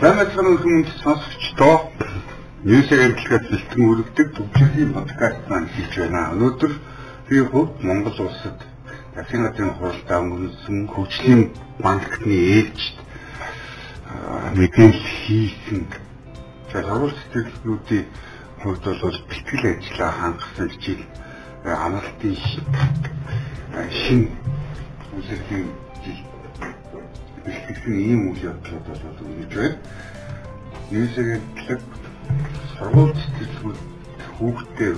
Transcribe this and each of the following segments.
Сайн мэцхан хүмүүст сонсогчдоо Ньюсээр хэлгээд бэлтгэн үргэлдэг төвчлийн подкаст маань хийж байна. Өнөөдөр би хувьд Монгол улсад Дахин газрын хуралдаа өнгөрсөн хөгжлийн банкны ээлжид мэдээлэл хийсэн. За сурвалж сэтгэлнүүдийн хувьд бол бэлтгэл ажиллаа хангасан хичээл амралтын шин үйлчлэгийн бэлтгэсэн ийм үйл явдлууд бол үүнэж байна. Ньюсээр хэлдэг сургууль сэтгэлгүүд хүүхдээ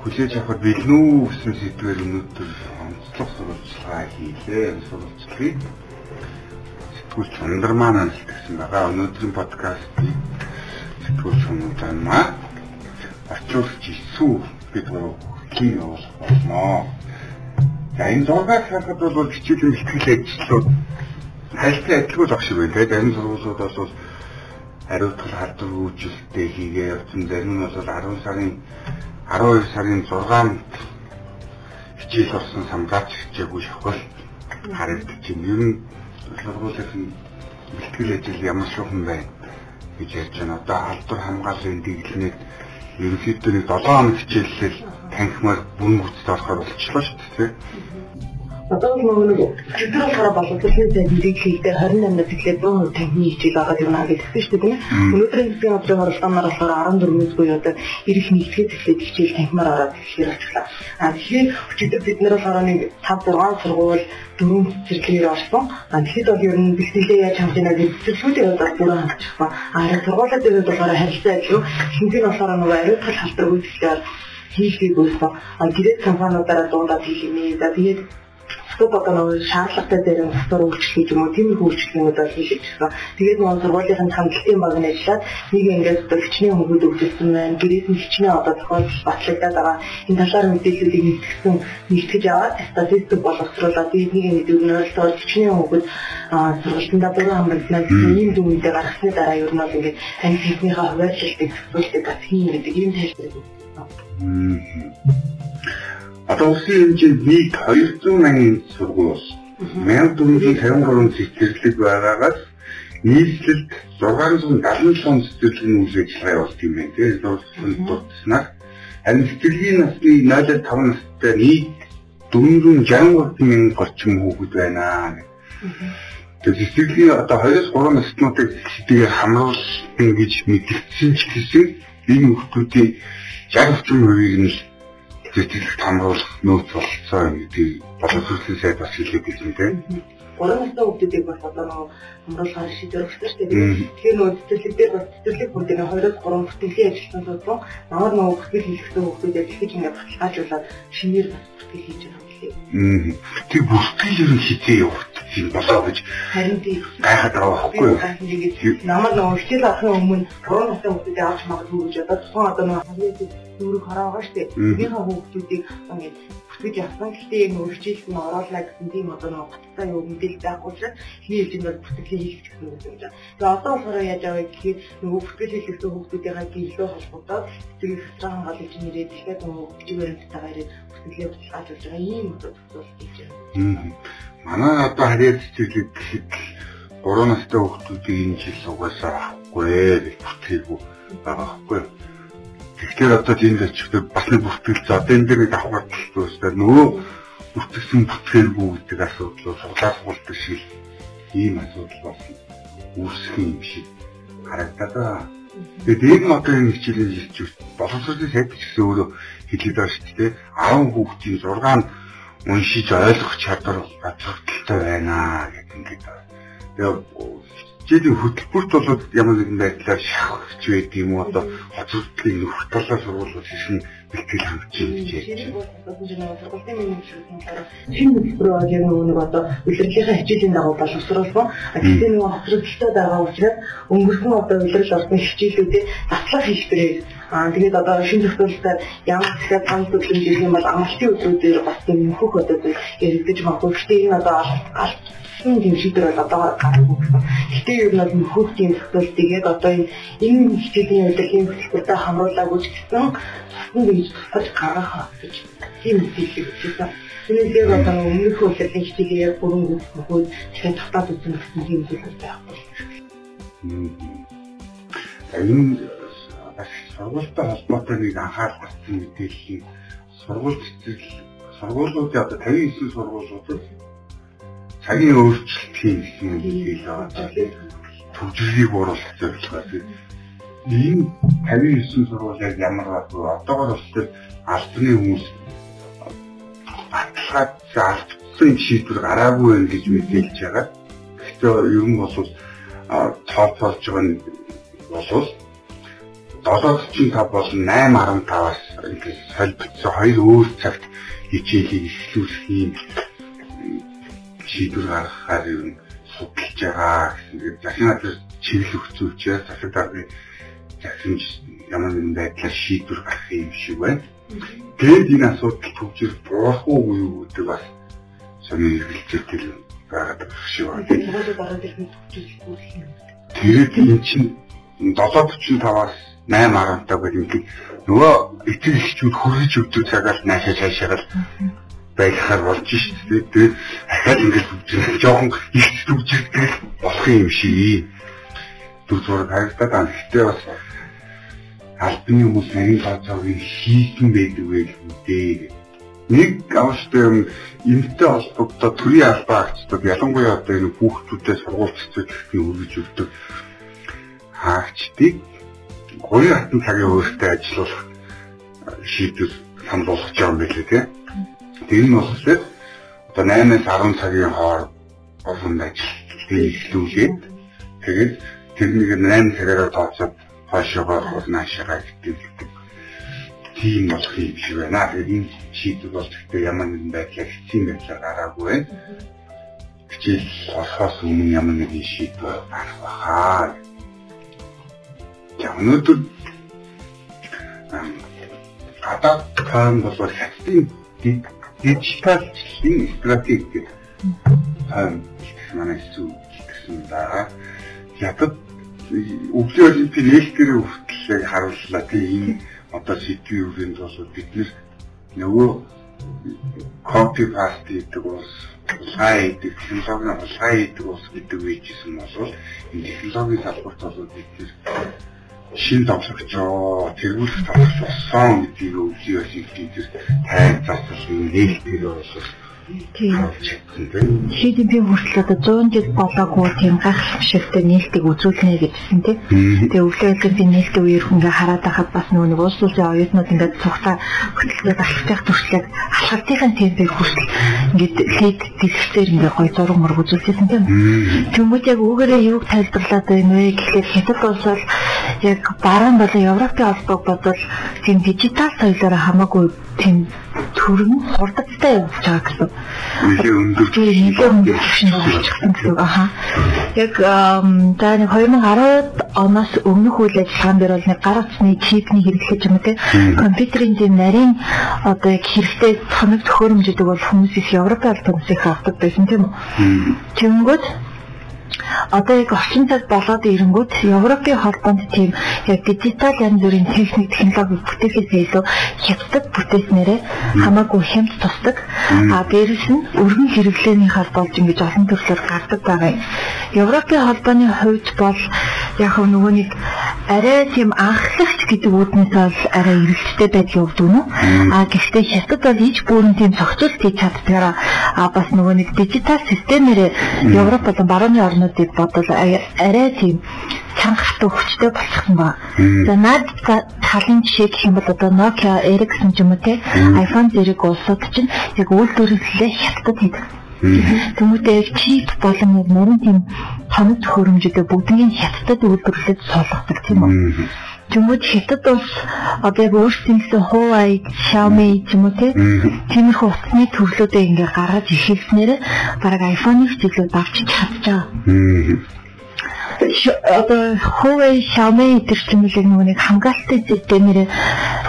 хүлээж авахд бэлэн үү гэсэн сэдвээр өнөөдөр онцлог сурвалжлага хийлээ. Сурвалжлагыг сэтгүүлч Ундар маань хэлсэн байгаа. Өнөөдрийн подкастыг сэтгүүлч Ундар маань очиулж ирсүү гэдэг хин явуулах болно. За энэ зургийг харахад бол хичээлийн ихтгэл ажлууд хайлтын адилгүй л ах шиг байна. Тэгээд энэ сургуулиуд бол хариуцлага халдвар үйлчлэлтэй хийгээ явсан. Зарим нь бол 10 сарын 12 сарын 6-нд хичээл болсон самгаач хичээгүй шахвал харагдаж байна. Ер нь сургуулийн бэлтгэл ажил ямар шухан байна гэж ярьж байна. Одоо халдвар хамгааллын дэглэнэд ерөнхийдөө нэг 7 хоног хичээллэл танхимаар бүрэн гүцэд орохоор болчихлоо шүү дээ. Одоо нөгөө чигээр болохоор боловсролын зай нэрийг хийхдээ 28-наас эхлээд 100% танхимын хичээл байгаа юм аа гэсэн шүү дээ. Өнөөдрийн хэсгийн хоолойн хуралдаанаар болохоор 14-өөс буюу одоо ирэх нэгтгэж эхлээд хичээл танхимаар ороод ихээр болчихлоо. А тэгэхээр өчигдөр бид нэр болохоор нэг 5 6 сургууль дөрөв зэрэглээр орсон. А тэгэхэд бол ер нь бэлтгэлээ яаж хамж байна гэж зөвшөөрлөө бол бүрэн хандчих ба. А сургуулиуд дээр болохоор харилцаа илүү хинтийн болохоор нөгөө ариутгал халдвар үйлчлэлээр хийхийг өөрсдөө гэрээ компаниудаараа дуудаад хийх юм. За тэгээд нөгөө шаардлагатай дээр нь дотор үйлчлэх юм уу тийм үйлчлэгүүд бол хийж байгаа. Тэгээд нөгөө сургуулийн хамтлагийн баг нь ажиллаад нэг ингээд хичнээн хөнгөд өгсөн байна. Гэрээс нь хичнээн одоо тохиолдол батлагдаад байгаа. Энэ талаар мэдээллүүдийг нэгтгэсэн нэгтгэж аваад статистик боловсруулаад тэгээд нэг нэг өгнөөлтөөр хичнээн хөнгөд сургалтандаа бүрэн хамгаалснаа ийм үедээ гаргасны дараа ер нь бол ингээд тань техникийн хуваалцалтыг зөвлөдөг бас хийн гэдэг ийм тайлбарыг өгсөн. Одоо улсын хэмжээнд нийт 200 мянган сургууль 1453 цэцэрлэг байгаагаас нийслэлд 677 цэцэрлэгийн үйл ажиллагаа явуулт юм байна. Тэгээд дурдсан дурдснаар харин цэцэрлэгийн насны 0.5 настай нийт 463 мянган орчим хүүхэд байна. Тэгээд цэцэрлэгийн одоо 2-3 наснуудыг хэдийгээр хамруулсан гэж мэдгдсэн ч гэсэн энэ хүүхдүүдийн 60% нь сэтгэл хамруулах нөөц болцоо гэдэг боловсролын сайд бас хэлээд байсан тийм. Гурван настай хүүхдүүдийг бас одоо нөгөө хамруулахаар шийдвэр өгсөн шүү дээ. Тэгэхээр нөгөө цэцэрлэг дээр бас цэцэрлэг бүрдээ 2-3 бүртгэлийн ажилтнууд болсон. Намар нөгөө бүтгэл хийлгэсэн хүүхдүүдээ дахиж ингээд баталгаажуулаад шинээр бас бүтгэл хийж байгаа юм. Тэг бүтгэл ер нь хизээ явагдах юм болоо гэж харин тийм гайхаад байгаа байхгүй юу? Намар нөгөө хичээл авахын өмнө 3 настай хүүхдүүдээ авч магадгүй гэж одоо тухайн одоо нөгөө дүүрэг хороогаа штэ. Энийхээ хүүхдүүдийг ингээд бүтгэж явсан. Гэхдээ яг хичээлд нь ороолаа гэсэн тийм одоо нөгөө баттай юу мэдээлэл байхгүй учраас хний хэлжинд бол бүтгэл хийх гэсэн үг юм жаа. Тэгээ одоо болохоор яаж аваа гэхээр нөгөө бүтгэл хийлгэсэн хүүхдүүдийнхээ гэлөө холбогдоод тэгээ хэвцэн гал гэж нэрээд дахиад нөгөө хичээл баримттайгаар ирээд бүтгэлээ баталгаажуулж байгаа ийм одоо хийж байна. Манай одоо харьяа цэцэрлэг гэхэд 3 настай хүүхдүүдийг энэ жил угаасаа авахгүй гэж бүтээгүй байгаа байхгүй? Тэгэхээр одоо энд очихдоо бас нэг бүртгэл за одоо энэ дээр нэг авах гэхлээр нөгөө бүртгэсэн бүтгээргүй гэдэг асуудал суглаас болдог шиг ийм асуудал бас үүсэх юм шиг харагдаад байна. Тэгээд энэ одоо энэ хичээлийн хэлж боловсролын сайд гэсэн өөрөө хэлээд байгаа шүү дээ. 10 хүүхдийн 6 нь уншиж ойлгох чадвар гадагтай байна гэх ингээд. Тэгээд хичээлийн хөтөлбөрт бол ямар нэгэн байдлаар шахагч байд юм уу одоо хоцролтын нөхөр талаа сургуулиуд хийсэн бэлтгэл хангаж ингэж ярьж байна. Шинэ хөтөлбөр яг нэг одоо удирдлагын хичээлийн дагуу боловсруулсан. Гэхдээ нэг хоцролттой байгаа учраас өнгөрсөн одоо удирдал орсон хичээлүүдээ батлах хийхдээ Аа тэгээд одоо шинэ зөвлөлтөөр ямар хэсэг цан төлөмж ирэх юм бол амралтын өдрүүдээр бас тийм нөхөх одоо яригдаж магадгүй. Гэхдээ энэ одоо алт Шинэ тийм шийдвэр бол одоо гарахгүй гэсэн. Гэтэ ер нь бол нөхөдийн зөвлөлтийг яг одоо энэ хичээлийн удирдлагын хөтөлбөртэй хамруулаагүй ч гэсэн тусдан гэж тусаж гаргах гэж тийм зүйлийг өгсөн. Тэрнээ одоо өмнөх удирдлагын хичээлийг яг бүрэн нөхөд дахин татаад үзэн гэсэн тийм зүйлүүд байхгүй. Энэ бас сургуультай холбоотой нэг анхаарал татсан мэдээлэл нь сургууль цэцэл сургуулиудын одоо 59 сургуулиудад цагийн өөрчлөлт хийх гэсэн мэдээлэл байгаа. Төвжирлийг бууруулах зорилготой. Энэ 59 сургууль яг ямар байна? Одоогор бас албаны хүмүүс баталгаад алдсан шийдвэр гараагүй байх гэж мэдээлж байгаа. Гэхдээ ер нь бол топ болж байгаа нь бол 745 болон 815-аас ингээд солилцсон хоёр өөр цагт хичээлийг эхлүүлэх юм шийдвэр гаргахаар нь судалж байгаа. Захиад чиглэл өгцүүлчихээ засаг даргын захимж ямар нэгэн байдлаар шийдвэр гаргах юм шиг байна. Тэгээд энэ асуудал төвчээр буурах уу юу гэдэг бас сони эргэлзээтэй байгаад байгаа шиг байна. Тэгээд энэ чинь 745-аас 8.10 гэдэг ингээд нөгөө эцэг эхчүүд хөргөж өгдөг цагаас наашаа цаашаа байхаар болж шүү дээ. Тэгээд дахиад ингээд жоохон их зүгжигдэх болох юм шиг. Дүр зураг харагдаад байна. Гэтэ бас албаны хүмүүс нарийн тооцоог хийсэн байдаг байх үү нэг авштай юм энэтэй холбогдоод төрийн албаа агчдад ялангуяа одоо энэ хүүхдүүдэд сургууль цэцэрлэхний үргэлж өгдөг хаагчдыг хоёрын хатан цагийн өөртөө ажиллуулах шийдвэр санал болгож байгаа юм билээ тийм. Тэр нь болохоор одоо 8-аас 10 цагийн хооронд олон ажилтныг эхлүүлээд тэгээд тэрнийг 8 цагаараа тооцоод хойшоогоо наашаага гэдэг тийм болох юм шиг байна. Тэгээд энэ шийдвэр бол гэхдээ ямар нэгэн байдлаар хэцүү байдлаар гараагүй байна. Хичээл орохоос өмнө ямар нэгэн шийдвэр гарах бахаа. За өнөөдөр гадаад таан бол хятадын дижиталчлалын стратеги гэдэг таан манай зүйл гэсэн даа. Хятад өвлийн олимпийн нээлтээр хүртэл харууллаа. Тийм одоо сэдвийн үрэнд бол бид нөгөө копи паст гэдэг бас улаан гэдэг технологийн улаан гэдэг бас гэдэг үеижсэн бол энэ технологийн салбарт бол бид шин томсогчоо тэргүүлэх томсогч болсон гэдгийг өвлийн олимпийн тайз засал нээлтээр бол Тийм. Шийдэмпийн хүртэл одоо 100 жил болоогүй тийм гайхалшигтай нээлтийг үзүүлнэ гэдсэн тийм. Тэгээ өвлөө элбийн нээлтийн үеэр хүнгээ хараад байхад бас нөгөө нэг улс улсын оюутнууд ингээд цугтаа хөтөлбөрөд алхах туршлаг алхалтын темпийг хүртэл ингээд лид дэлгэцээр ингээд гой зураг мөр үзүүлсэн тийм. Тэмүүт яг үүгээрээ юуг тайлбарлаад байна вэ гэхлээр хятад улс бол яг баруун болон Европын холбоог бодвол тийм дижитал соёлоор хамаагүй тийм төрөн хурдтай явж байгаа гэсэн. Нэлээ өндөр. Нэлээ өндөр болчихсон гэсэн. Аха. Яг за нэг 2010 оноос өмнөх үйл ажиллагаан дээр бол нэг гар утасны чипний хэрэглэж юм те. Компьютерийн тийм нарийн одоо яг хэрэгтэй тоног төхөөрөмжөдөг бол хүмүүс их Европын албан ёсыг авдаг байсан тийм үү. Тэнгүүд одоо яг орчин цаг болоод ирэнгүүт Европын холбоонд тийм яг дижитал янз бүрийн техник технологи бүтээхээс илүү хятад бүтээснээрээ хамаагүй хямд тусдаг. А дээрэс нь өргөн хэрэглээний холбоолж ингэж олон төрлөөр гардаг байгаа юм. Европын холбооны хувьд бол яг нөгөө нэг арай тийм анхлагч гэдэг үүднээс бол арай эргэлттэй байдал явдаг нь. А гэхдээ хятад бол иж бүрэн тийм зохицуулт хийж чаддгаараа а бас нөгөө нэг дижитал системээр Европ болон барууны орнуудыг бодвол арай тийм чанга хатуу хүчтэй болчихсон ба. За наад талын жишээ гэх юм бол одоо Nokia Ericsson ч юм уу те iPhone зэрэг улсууд чинь яг үйлдвэрлэлээ хятадд хийдэг. Тэмүүтэй чип болон яг нарийн тийм тоног төхөөрөмжөдөө бүгднийг хятадд үйлдвэрлэж суулгадаг тийм үү. Тэмүүд хятад улс одоо яг өөрсдийнхөө Huawei, Xiaomi ч юм уу тиймэрхүү утасны төрлүүдээ ингээ гаргаж ирхэлснээр бараг iPhone-ыг чиглэлд авч чадчихаа одоо Huawei, Xiaomi чимэлэг нөгөө нэг хамгаалалтын системээр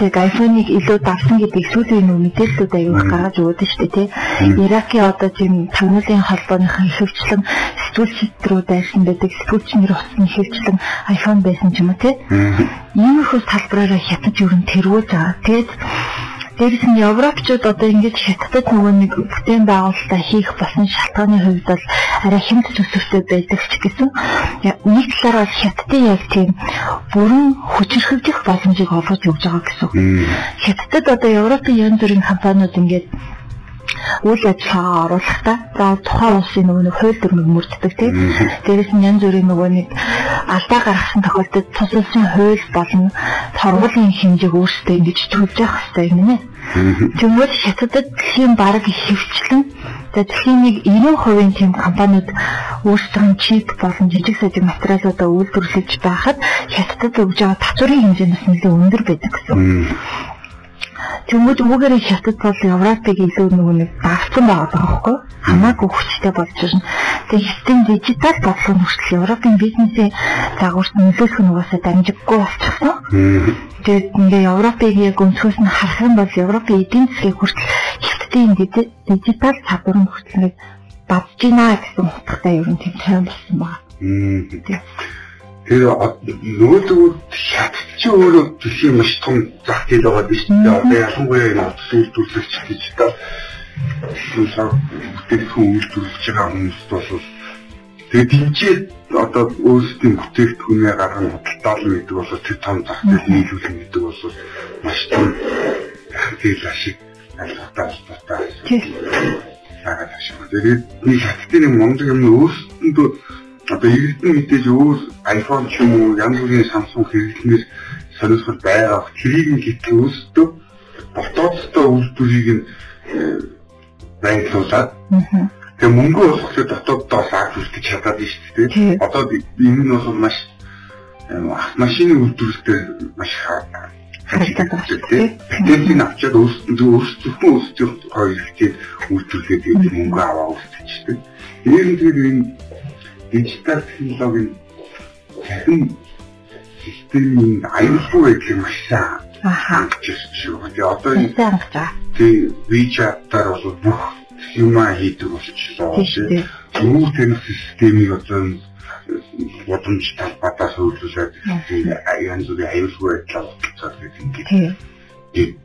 яг iPhone-ыг илүү давсан гэдэг сүүлийн нөгөө мэдээллүүд аяух гаргаж өгöd шүү дээ тий. Иракийн одоо тийм тагнуулын холбооныхон ихэвчлэн сэтгүүлчид рүү дайрсан байдаг сэтгүүлчнэр утасны ихэвчлэн iPhone байсан ч юм уу тий. Иймэрхүү талбараараа хятад юу н тэрвүүлж байгаа. Тэгээд Дээрээс нь европчууд одоо ингэж хятадд нөгөө нэг бүтээн байгуулалтаа хийх болсон шалтгааны хувьд бол арай хямд төсөвтэй байдаг ч гэсэн нэг талаараа хятадын яг тийм бүрэн хүчирхэгдэх боломжийг олгож өгч байгаа гэсэн. Хятадд одоо Европын янз бүрийн компаниуд ингээд үйл ажиллагаа оруулахдаа за тухайн улсын нөгөө нэг хууль дүрмийг мөрддөг тийм. Дээрээс нь янз бүрийн нөгөө нэг алдаа гаргасан тохиолдолд тус улсын хууль болон торгуулийн хэмжээг өөрсдөө ингэж төлж явах хэрэгтэй юм нэ. Тэгвэл хятадд дэлхийн бараг хөвчлэн за дэлхийн нэг 90% тийм компаниуд өөрсдөө чип болон жижиг сажиг материалуудаа үйлдвэрлэж байхад хятадд өгж байгаа татварын хэмжээ нь нэлээд өндөр байдаг гэсэн. Тэнгүүд үүгээр хятад бол Европыг илүү нөгөө нэг давсан байгаа байхгүй хамаагүй хүчтэй болж байна. Тэгээ хятадын дижитал бодлогын хүртэл Европын бизнесийн загварт нөлөөлөх нь угаасаа дамжиггүй болчихсон. Тэгээд ингээ Европыг яг өнцгөөс нь харах юм бол Европын эдийн засгийн хүртэл хятадын дижитал чадвар нэг бадж гинэ гэсэн утгатай ер нь тийм тайван болсон байна. Тэр нөгөө хятад чи өөрөө дэлхийн маш том зах зээл байгаа биш үү? Одоо ялангуяа энэ үйлдвэрлэгч гэж та сүүсаа бүтээгдэхүүн үйлдвэрлэж байгаа хүмүүст бол тэгээд дэмжээ одоо өөрсдийн бүтээгдэхүүнээ гаргах худалдаална гэдэг бол тэр том зах зээл нийлүүлэх гэдэг бол маш том зээл ашиг алхатаа алхатаа. Сагаад ашиг. Тэгээд нэг хаттын нэг мондөг юм өөрсдөндөө одоо иргэдэн мэдээж өөр iPhone ч юм уу янз бүрийн Samsung хэрэглэнээс сонирхол байгаа. Тэрийг нь гэтэл өөрсдөө дотооддоо үйлдвэрийг нь э, байрлуулад тэгээ мөнгө олохлоо дотооддоо саад үлдэж чадаад байна шүү дээ. Одоо энэ нь бол маш машины үйлдвэрлэлтэй маш харагддаг тийм. Патентийг авчаад өөрсдөө өөрсдөө өөрсдөө хоёр хэрэгтэй үйлдвэрлэгээд мөнгө аваа үлдчихдэг. Энэ нь тэгээд энэ дижитал технологийн цахим системийн аюулгүй байдлыг хангаж шүү. Тэгээ одоо энэ тий WeChat-аар бол бүх юмаа хийдэг болчихлоо. Өөр тэнх системийг одоо бодомж талбайтаас хөвлүүлээд янз бүрийн аюулгүй байдлаа бодлоо гэдэг ингээд.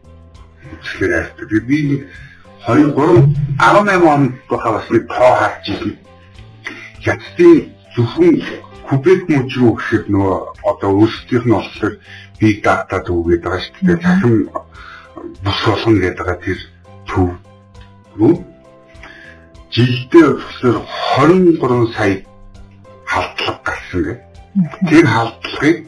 Тэгэхээр яагаад би нэг 2 3 18 онд бахаас нэг тоо харж ирсэн хятадын зөвхөн Кубек мөч рүү гэхэд нөгөө одоо өөрсдийнх нь болохоор big data төвгээд байгаа шүү дээ. Дахин бус болгоно гэдэг байгаа тэр төв рүү жилдээ болохоор 23 сая халдлага гарсан гэх. Тэр халдлагыг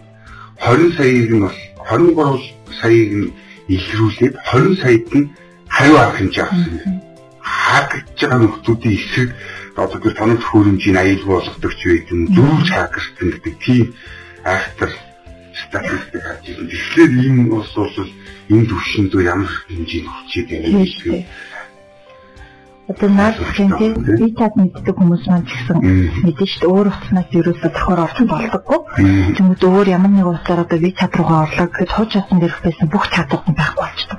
20 саяыг нь бас 23 саяыг нь илрүүлээд 20 саяд нь хариу авах хэмжээ авсан. Хаагдж байгаа нөхдүүдийн эсрэг одоо тэр тоног хөрөмжийн аюулгүй болгодог ч байх юм зөрүүж хаагсан гэдэг тийм айхтар статистик харж байна. Тэгэхээр энэ бас бол энэ төвшөнд ямар хэмжээнд хүчээд байна гэдэг одоо наадхийн тийм би тад мэддэг хүмүүс маань ч гэсэн мэдэн шүү дээ өөр утаснаас ерөөсө тохиор орж болдоггүй. Тэнгүүд өөр ямар нэг утгаар одоо би чад руугаа орлоо гэхэд хууч чадсан дээрх байсан бүх чадвар нь байхгүй болчихдог.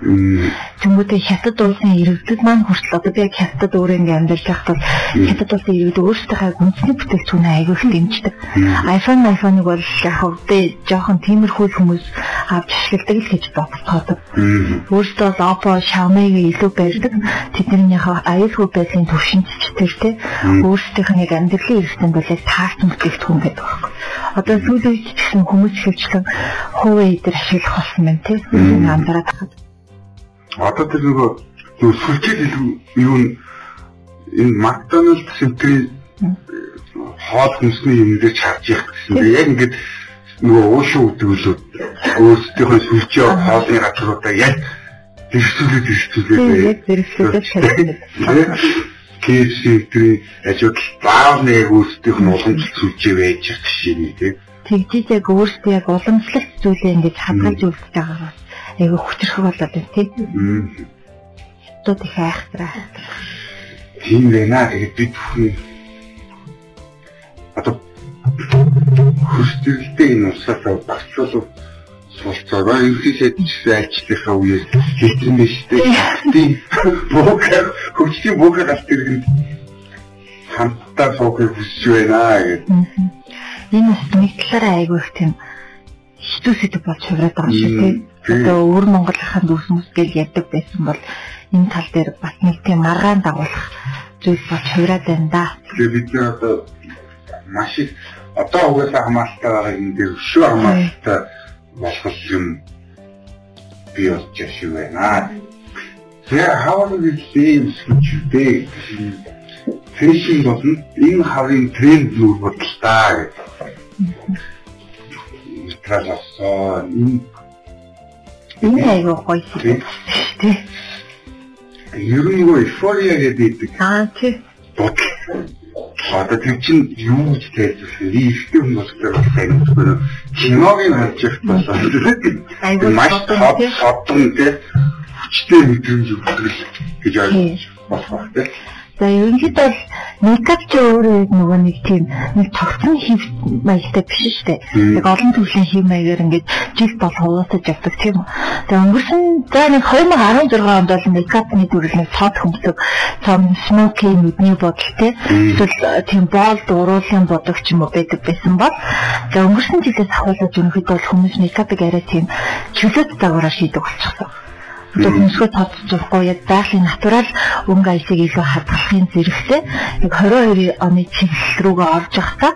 Тэнгүүд хятад улсын иргэдэд маань хүртэл одоо би яг хятад өөрөө ингээм амьдарч байхад бол хятад улсын иргэд өөрсдийнхээ үндэсний бүтээгдэхүүнээ аягүй их дэмждэг. iPhone iPhone-ыг бол яг хөвдөө жоохон тиймэрхүү хүмүүс авч ашигладаг л гэж боддог. Өөрсдөө Oppo, Xiaomi-г илүү барьдаг. Тэднийхээ аюул аюулгүй байдлын төвшинч тэр те өөрсдийнх нь яг амьдралын эрсдэнд бол яг таарсан бүтээгдэхүүн гэдэг байна. Одоо сүүлийн үед гэсэн хүмүүс хөвчлэн хувийн идэр ашиглах болсон байна те. Андараад хахад. Одоо тэр нөгөө зөв сүлжээл юу энэ Макдоналд сэнтрийн хоол хүнсний юм дээр чарж явах гэсэн. Яг ингээд нөгөө уушуу үдгэлүүд өөрсдийнхөө сүлжээ хоолны газруудаа яг дэрсүүлээд яг дэрсүүлээд шалгана. KFC өдрийн ажил баавны яг өөрсдийнх нь уламжлалт сүлжээ байж байгаа жишээ тийм. Тэгжиж яг өөрсдөө яг уламжлалт зүйлээ ингэж хадгалж үлдэж байгаагаар айгүй хүчрэх болоод байна тийм. Тот их айхтраа. Тийм байна. Тэгээд бид бүхэн одоо хөсдөлтэй энэ усаасаа багцлуулах суулцаараа ерхийдээ ажлынхаа үеэс хэлсэн биш үү? Тийм буугаар хөгжлийн буугаар алт иргэн хамтдаа суухыг хүсэж байна гэдэг. Энэ бас нэг талаараа айгүй их тийм хитүү сэдв болж хувраад байгаа шүү дээ. одоо өвөр Монголынхаа дүүсмэс гэж яддаг байсан бол энэ тал дээр бас нэг тийм маргаан дагуулах зүйл болж хувираад байна да. Тэгээ бид нэр одоо маш их одоо угаасаа хамааралтай байгаа энэ дээр өшөө хамааралтай болох юм би болж шиг байна. Тэгээ хавар гэж юм сүчтэй фэшн болно энэ хаврын тренд нүүр бодлоо гэх. Траласаа энэ энэ айгуу гоё шүү дээ. Ер нь нөгөө эйфория гэдэг. Аа тий. Одоо тэр чинь юу гэж тайлбарлах вэ? Ихтэй хүн болохоор тайлбарлах. Киног нь харж явах болсон. Айгуу маш содон тий. Хүчтэй мэдрэмж өгдөл гэж ойлгож тий. За ерөнхийдөө бол мейкап ч өөрөө нөгөө нэг тийм нэг тогтсон хэв маягтай биш шүү дээ. Яг олон төрлийн хэв маягаар ингээд жил бол хуваасаж явдаг тийм үү. Тэгээ өнгөрсөн за нэг 2016 онд бол мейкапны төрөл нэг цоод хөмсөг цом смоки нүдний бодол тийм эсвэл тийм болд уруулын бодог ч юм уу байдаг байсан бол за өнгөрсөн жилээс ахуулаад ерөнхийдөө бол хүмүүс мейкапыг арай тийм чөлөөт загвараар шийдэг болчихсон одоо хүмүүсгөө тодцохгүй яг байгалийн натурал өнгө аясыг илүү хадгалахын зэрэгтэй яг 22 оны чиглэл рүүгээ орж явахдаа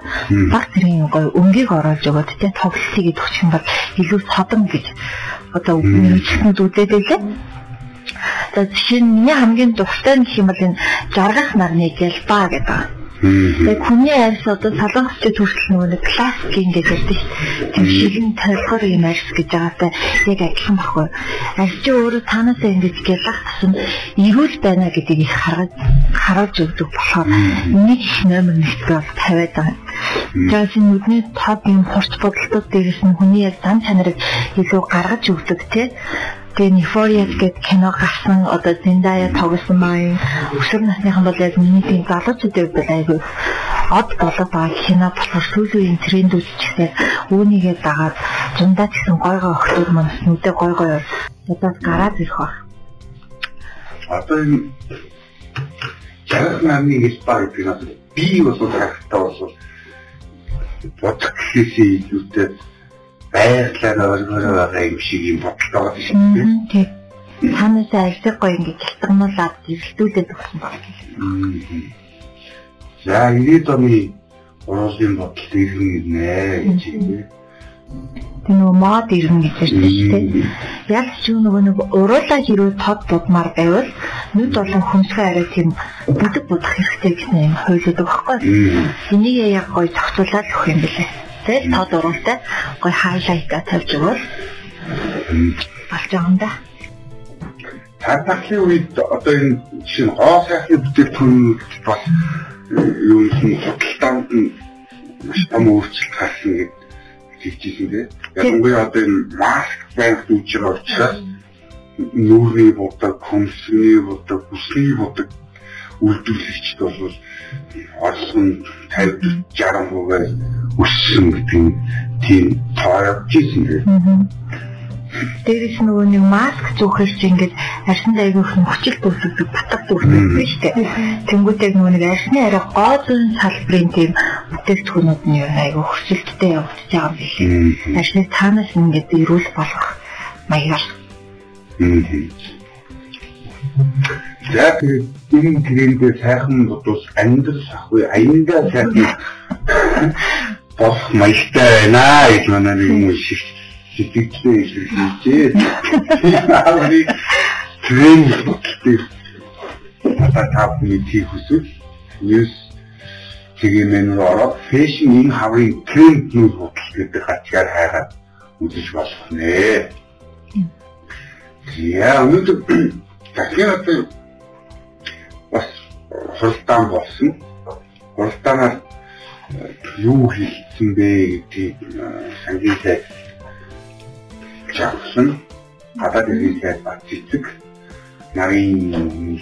баг зэргийн гоё өнгийг оруулж өгöd тэ тоглолтыг идэх юм бол илүү содон гэж одоо мэдчихсэн зүйлээ дээ За жишээ нь миний хамгийн дуртай нэг юм бол энэ жаргах нарны гэлба гэдэг. Яг хүний арьс одоо солонгосч төрөл нөгөө нэг классик ингэж ярьдаг шүү дээ. Тэр шилэн толгор юм арьс гэж байгаатай. Яг адилхан баггүй. Арьс чи өөрөө танаасаа ингэж гялах тусам эрүүл байна гэдгийг их хараад харуулж өгдөг болохоор нэг номер нэгт бол тавиад байгаа. Тэгээс нүдний тод юм хурц бодолтууд дээрээс нь хүний яг зам чанарыг илүү гаргаж өгдөг тий Тэгээ Euphoria гэдэг кино гарсан. Одоо Zendaya тоглосон маань. Өсвөр насныхан бол яг миний тийм залуучуудын хувьд айгүй од болоод байгаа кино болохоор сүүлийн трендүүд ч гэсэн үүнийгээ дагаад зундаа гэсэн гой гой охтууд маань нүдэ гой гой одоо гараад ирэх баг. Одоо энэ яг намны хэлбар гэдэг нь би бол харахтаа бол бодох гэхээсээ илүүтэй байгалаар өргөрөө байгаа юм шиг юм бодлоо байна. Тэг. Танасаа альсаг гоё ингэж халтгамуулаад зэрэлтүүлээд өгсөн баг. За ирээд оны уруулын бодол иргэн ирнэ гэж юм. Тэг нөгөө мод иргэн гэж ярьдаг шүү дээ. Яг ч нөгөө нэг уруулаа хэрүү тод дудмаар байвал нүд болон хүнсгээ арай тийм бүдэг будах хэрэгтэй гэсэн юм хуйлдаг байхгүй. Энийг яг гоё зохицуулаад өгөх юм бэлээ. Тэгэл тод уруултай гоё хайлайта тавьж өгвөл болж байгаа юм да. Тархахын үед одоо энэ жишээ нь гоо сайхны бүтээгдэхүүн бас юу юм худалдаанд нь маш том өөрчлөлт гарсан гэдэг хэлчихсэн тийм. Ялангуяа одоо энэ маск байх үчир учраас нүүрний будаг, хөмсгний будаг, бүсний будаг үйлдвэрлэгчд бол орсон 50 60% өссөн гэдэг тийм таарч ирсэн. Дээрээс нөгөө нэг маск зүүхэр чи ингээд арсанд айгүйх нь хүчил төрөлдөг батг төрөлдөг шүү дээ. Тэнгүүтэй нөгөө нэг арсны арай гоо зүүн салбарын тийм бүтээгдэхүүнүүд нь айгүй хүчилттэй явагдаж байгаа юм билээ. Арсны таанаас ингээд ирүүл болох маягаар. Яг энэ гэрээндээ сайхан бодвол амьдрал ахгүй аяндаа сайхан бох маягтай байна гэж манай нэг юм шиг сэтгэлдээ илэрхийлжээ. Аавны тренинг болтой. Та тавны тийх хүсвэл news тэгээ мэн ороод фэшн энэ хаврын тренд нүүр бодол гэдэг хачаар хайгаад үзэж болох нэ. Яа, өнөөдөр дахиад бас хуралдаан болсон. Хуралдаанаар юу хийсэн бэ гэдгийг сангийн сайд чагсан. Гадаад иргэн сайд бат цэцэг нарийн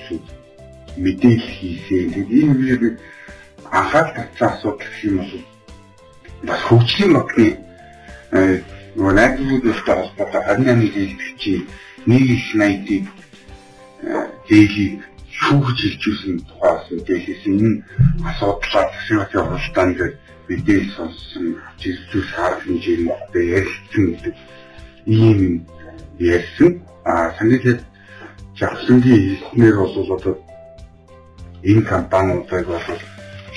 мэдээлэл хийсэн. Тэгээд энэ үеэр анхаарал татсан асуудал гэх юм бол бас хөгжлийн модны нөгөө найдваруудтай холбоотой 28 жилдчийн нэг их 80-ийг дээлийг шүүгж хэлжүүлсэн тухайс дээлээс энэ асуудлаа засгийн хуралдаанд мэдээлэл сонссон жиргүүл арга хэмжээнд ярилцсан гэдэг ийм ярьсан. А санийхэл жавхлангийн хэлснээр бол одоо энэ компаниудыг бол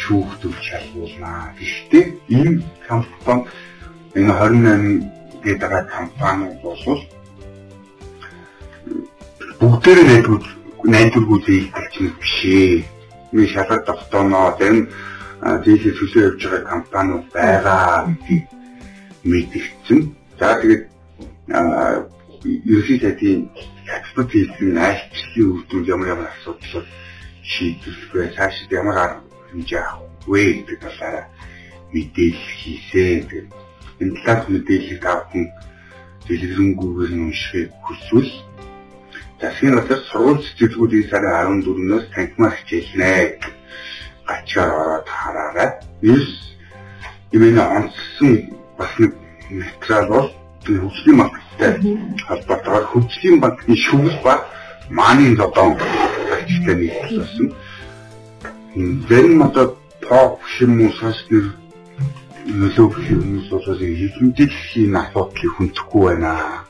шүүхтүүл шалгуулнаа. Гэхдээ энэ компани энэ 28 гэдэг компаниуд бол бүгдээр найдвар найдваргүй зээлдэх чинь биш ээ. මේ шалгалт автоноо энэ дийлэх төлөө явж байгаа компаниуд байгаа гэдгийг мэдгдсэн. За тэгээд ерөнхий сайдын экспорт хийсэн айлчлалын үр дүнд ямар ямар асуудал шийдвэрлэх вэ? Цаашид ямар арга хэмжээ авах вэ гэдэг талаараа мэдээлэл хийсэн. Тэгээд энэ мэдээллийг тавхан дэлгэрэнгүйгээр нь уншихыг хүсвэл засгийн газар сургууль цэцгэлгүүдийн сарын 14-ноос танхимаар хичээлнэ. Ачаар ороод хараарай. Нийс имэн онцсон бас нэг материал бол хөгжлийн банктай холбоотойгоор хөгжлийн банкны шүүх ба мааны зодон ажигтай нийлсэн. Зэн мата топ шимусаас нэр нөлөөх хүмүүс бол хилэмжил хийн асуудлыг хүндэхгүй байна.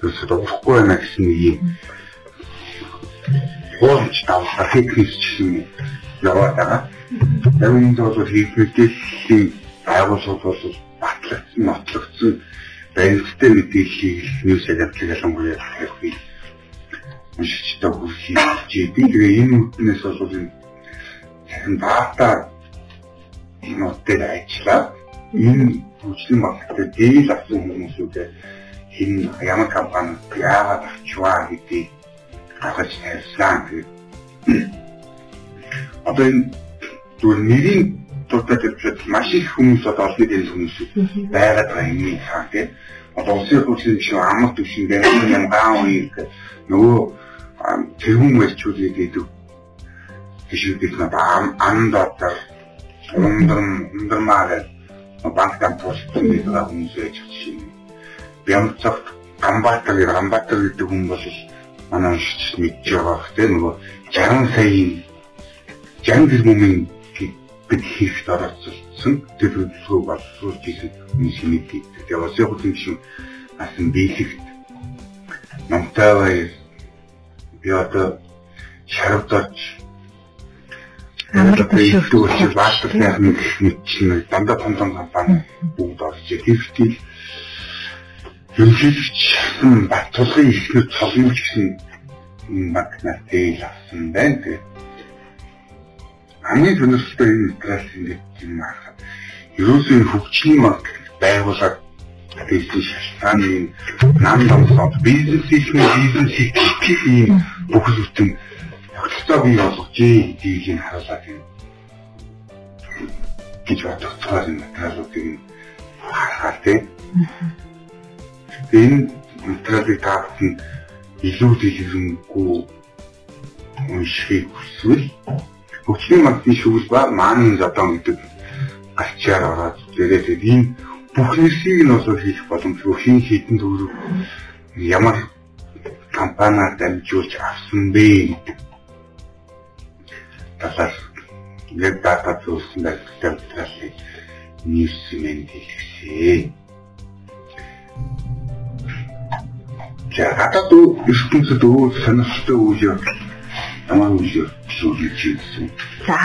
Тэрс догхгүй байна гэсэн нэг юм. Хөөж тавлаа хийхсэн яваад байгаа. Нь бол хийхмэдлийн байгууллагууд бол батлагдсан, нотлогдсон баримттай мэдээллийг нүүс агентлаг ялангуяа хэрэггүй уншигчтай хүрхийж тэгээ энэ үднээс бол энэ цахим дата нотээр ажиллаа энэ хүчний багтаа дээл авсан хүмүүсүүдээ хэн ямар компани яагаад авчваа гэдгийг хахаж ярьсан. Одоо энэ зүгээр нэрийн дуртай төрчөд маш их хүмүүс одоо олны дээл хүмүүс байгаад байгаа юм хаа тийм. Одоо улсын хөгжлийн шиг амар төвшин дээр юм гаан үеийг нөгөө тэрхүүн мэлчүүдийг гэдэг тийшүүдээс надаа анд одоо ундрам ундрмаа гэдэг банк дампуулсан гэдэг хүмүүс яж чинь. Бямцаг Амбатар Амбатар гэдэг хүн бол манай уншиж мэдж байгаа бох тийм нөгөө 60 саяын 60 тэрбумын бид хийх оролцсон тэр төлөвлөгөө боловсруулж исэн хүмүүс мэдээ. Тэгээ бас яг юм шиг асан биелэгт намтай бай би одоо шарвдаж амар төвшөлт баатарны нэг чинь дандаа том том компани бүгд орж ирэх. Ерөнхийдөө Батулгын ихнэр цолмолч гэсэн магнат дээл авсан байна. Тэгээд хамгийн сонирхолтой энэ материал ингэж юм аа. Ерөөсөө хөгжлийн маг байгуулаад бизнес шалтгааны нам дамсаад бизнес хийх нь бизнес хийх юм бүх зүйлтэн тогтолцоо бий болгож гэдгийг харуулаад юм. гэж бодогцоор энэ материалуудыг харахаар тийм. Энэ материалыг таахын илүү дэлгэрэнгүй уншихыг хүсвэл хөгжлийн мандны шүүл ба мааны зодон гэдэг ачаар ороод тэгээд энэ бүх нэрсийг нь бол хийх боломжгүй хин хідэн төгрөг ямар компаниар дамжуулж авсан бэ гэдэг талаас ингээд дата зүйлсэн байлтай материалыг нэрсмэнд хэлсэн. За гадаад ертөнцид өөр сонирхолтой үйл явдал ямар үйл явдал хийсэн. За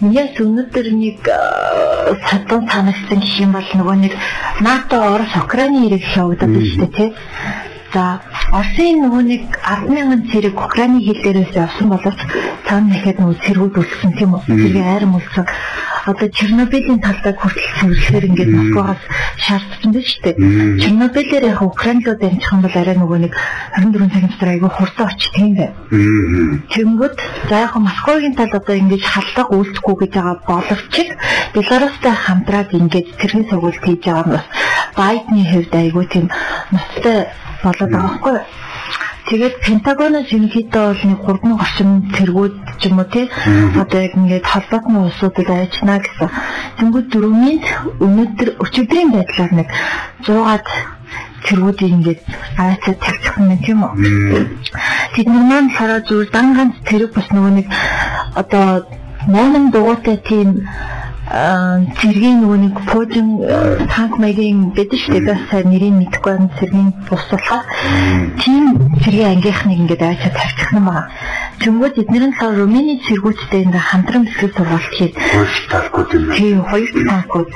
Миний өнөөдөр нэг садан санагдсан гэх юм бол нөгөө нэг НАТО Орос Украины хэрэг байна шүү дээ тий. За Оросын нөгөө нэг 100000 цэрэг Украины хил дээрээс явсан боловч цаана нэхэд нөгөө цэргүүд үлдсэн тийм үү? Тэгээ айрам үлдсэн. Одоо Чернобылийн талдаа хүртэл цэвэрлэхээр ингээд Москвагаас шаардсан байна шүү дээ. Чернобылээр яг Украинлууд амжих юм бол арай нөгөө нэг 24 цагийн дотор айгүй хурдан очих тийм бай. Тэнгүүд за яг Москвагийн тал одоо ингэж халдлага үйлдэхгүй гэж байгаа боловч Беларустай хамтраад ингээд тэрхэн сургуульд хийж байгаа нь бас Байдны хувьд айгүй тийм ноцтой болоод байгаа байхгүй юу? Тэгээд Пентагоноос ерөнхийдөө бол нэг 3 орчим тэргүүд ч юм уу тий одоо яг ингээд холбоотны улсуудад ажиллана гэсэн. Тэнгүүд дөрөвний өнөөдөр өчигдрийн байдлаар нэг 100-аад тэргүүдийг ингээд аваачаа тавьчих юм тийм үү. Тэд нар маань хараа зүгээр дан ганц тэрэг бас нөгөө нэг одоо 8 дугуйтай тийм цэргийн нөгөө нэг пуужин танк маягийн байдаг шүү дээ. Сайн нэрийг мэдэхгүй байна. Цэргийн бус болохоор тийм цэргийн ангийнхныг ингээд аваад тавьчих юм байна. Тэнгүүд эднэрэн л Румыни цэргүүдтэй ингээ хамтран бэлтгэл сургалт хийж тийм хоёр талкууд.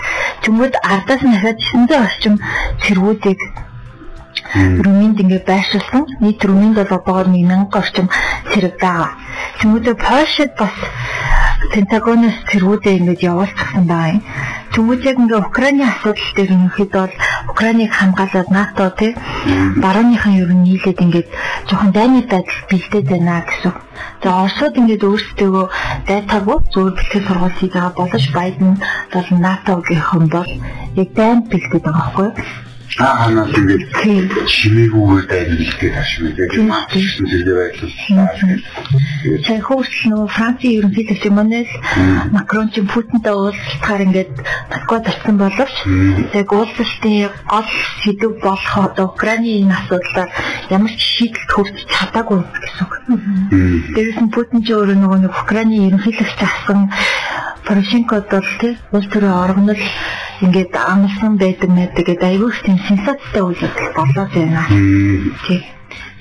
Тэнгүүд ардаас нь дахиад 900 орчим цэргүүдийг Румынд ингээ байршуулсан. Нийт Румынд бол одоогоор 1000 орчим цэрэг байгаа. Тэнгүүдээ Польшид бас Пентагоноос тэргүүдээ ингэж явуулчихсан байна. Тэнгүүд яг ингээ Украины асуудал дээр ерөнхийдөө бол Украиныг хамгаалаад НАТО тий барууныхан ер нь нийлээд ингээд жоохон дайны байдал бэлдээд байна гэсэн. За Оросууд ингээд өөрсдөө дайтаагүй зөв бэлтгэл сургалт хийж байгаа боловч Байден бол НАТО-гийнхэн бол яг дайнд бэлдээд байгаа байхгүй юу? Аа ханаас ингээд чимээгүүгээр дайрлалтай хашиг гэдэг маачсан зэрэг байдлаа. Сая хөөсл нөгөө Францын ерөнхийлөгч Эммануэл Макрон ч Путинтай уулзалтаар ингээд Москвад очсон боловч яг уулзалтын гол сэдв болох одоо Украины энэ асуудлаар ямар ч шийдэлт хүрч чадаагүй гэсэн. Дээрээс нь Путин ч өөрөө нөгөө нэг Украины ерөнхийлөгч асан Порошенкод бол тий улс төрийн оргонол ингээд амлсан байдаг мэдэг гэдэг аягүй их тийм сенсацтай үйл явдал болоод байна. Тий.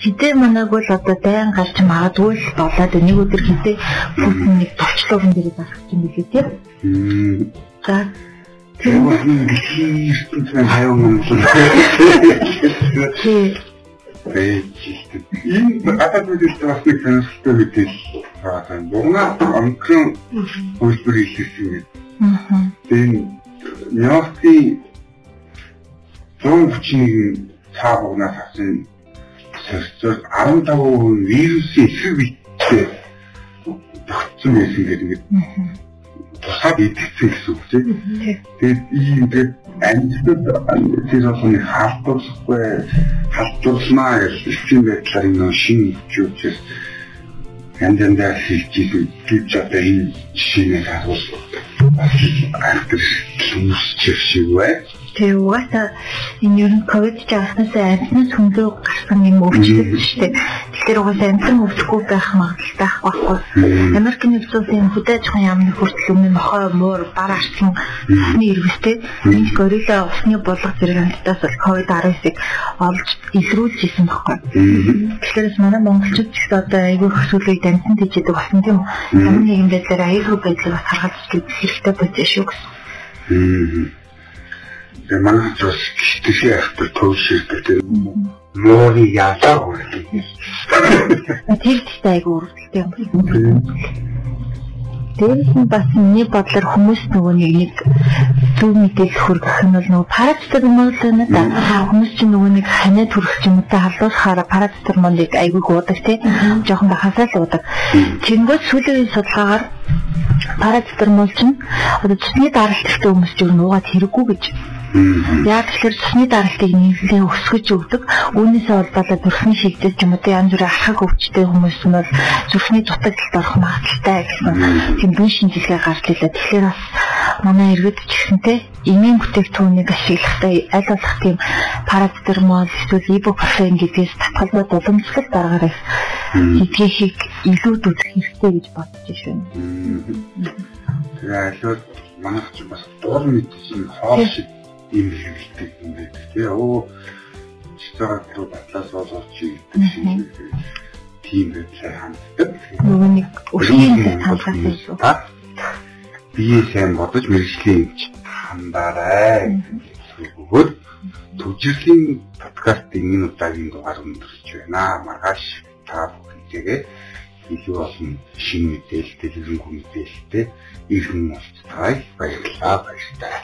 Хитэ манайг бол одоо дайн гарч магадгүй л болоод нэг өдөр хитэ Путин нэг товчлуур дээрээ гарах юм билээ тий. За Тэр дэлхийн ертөнцийн хаяг юм. тий. Энэ гадаад үйлдэл бас нэг сонирхолтой мэдээлэл байгаа. Дугнаа омикрон хөлбөр илэрсэн гэдэг. Аа. Тэгээд Нью-Йоркийн 131 цаагнаас авсан сөрцөөр 15% вирусын эсрэг битээ тогтсон байсан гэдэг тусаад идэвхсэн гэсэн үг тийм. Тэгээд ийм ингээд амьдад тэр олон халдварлахгүй халдварлнаа гэж юм байдлаар энэ шинэ хөвчөөс янзандаа хэлчихсэн гэж одоо энэ жишээний харуул гайхдаг хүмүүс чившиг бай. Тэгээ угаасаа энэ ер нь ковид жааснаас амьтнаас хөнгөө гарсан юм өвчлөлт шүү дээ. Тэгэхээр угаасаа амьтан өвдөхгүй байх магадлалтай байхгүй. Америкийн нэгдсэн хөдөө аж ахуйн яамны хүртэл өмнө нохой муур бар арсан усны иргэстэй энэ горилла усны булга зэрэг амьтдаас бол ковид 19-ыг олж илрүүлж исэн байхгүй. Тэгэхээр манай монголчууд ч гэсэн одоо айгүй хөсөлөй амьтан тийжэдэг болсон тийм ямар нэгэн байдлаар аюулгүй байдлыг бас харгалж хэрэгтэй байж шүү гэсэн. Тэгээ манай ч бас гихтээ ахтар төвшөрдөг тэр мууны ялаа үргэлж. Тэр ихтэй айгүй үргэлжтэй юм. Дээрээс нь бас миний бодлоор хүмүүс нөгөө нэг нэг зөв мэдээлэл хүргэх нь бол нөгөө парацетамол байна да. Хүмүүс чинь нөгөө нэг ханиад хүрэх юм та халуурахаараа парацетамолыг айгүй уудаг тий. Жохон бахасаа л уудаг. Тэнгүүд сүүлийн судалгаагаар парацетамол чинь одоо цусны даралттай хүмүүс чинь нуугаад хэрэггүй гэж Яг тэгэхээр цусны даралтыг нэлээд өсгөж өгдөг. Үүнээсээ холбоотой зүрхний шигдэж юм уу янз бүрийн архаг өвчтэй хүмүүс нь бол зүрхний дутагдлалд орох магадaltaй гэсэн тийм бие шинжилгээ гарч илээ. Тэгэхээр бас манай иргэд ч гэсэнтэй эмийн бүтээгдэхүүнийг ашиглахдаа аль болох тийм парацетамол эсвэл ибупрофен гэдгээс татгалзаад уламжлалт дараагаараа хийхийг илүү үзэх хэрэгтэй гэж бодож байна. Тэгээ аль манайх ч бас дур мэдсэн хоол шиг ийм хэрэгтэй юм байдаг тий. Оо чигтаад руу батлаас болооч гэдэг шиг тийм байдлаар ханддаг. Нөгөө нэг өхийн хандгаас илүү. Бие сайн бодож мэрэгжлийн юмч хандаарай. Өгөөд төвжирлийн подкастын энэ удаагийн дугаар өндөрлөж байна. Маргааш та бүхэнтэйгээ илүү олон шинэ мэдээлэлтэй, хөрөнгө мэдээлэлтэй иргэн уулзтайг баярлалаа баярлалаа.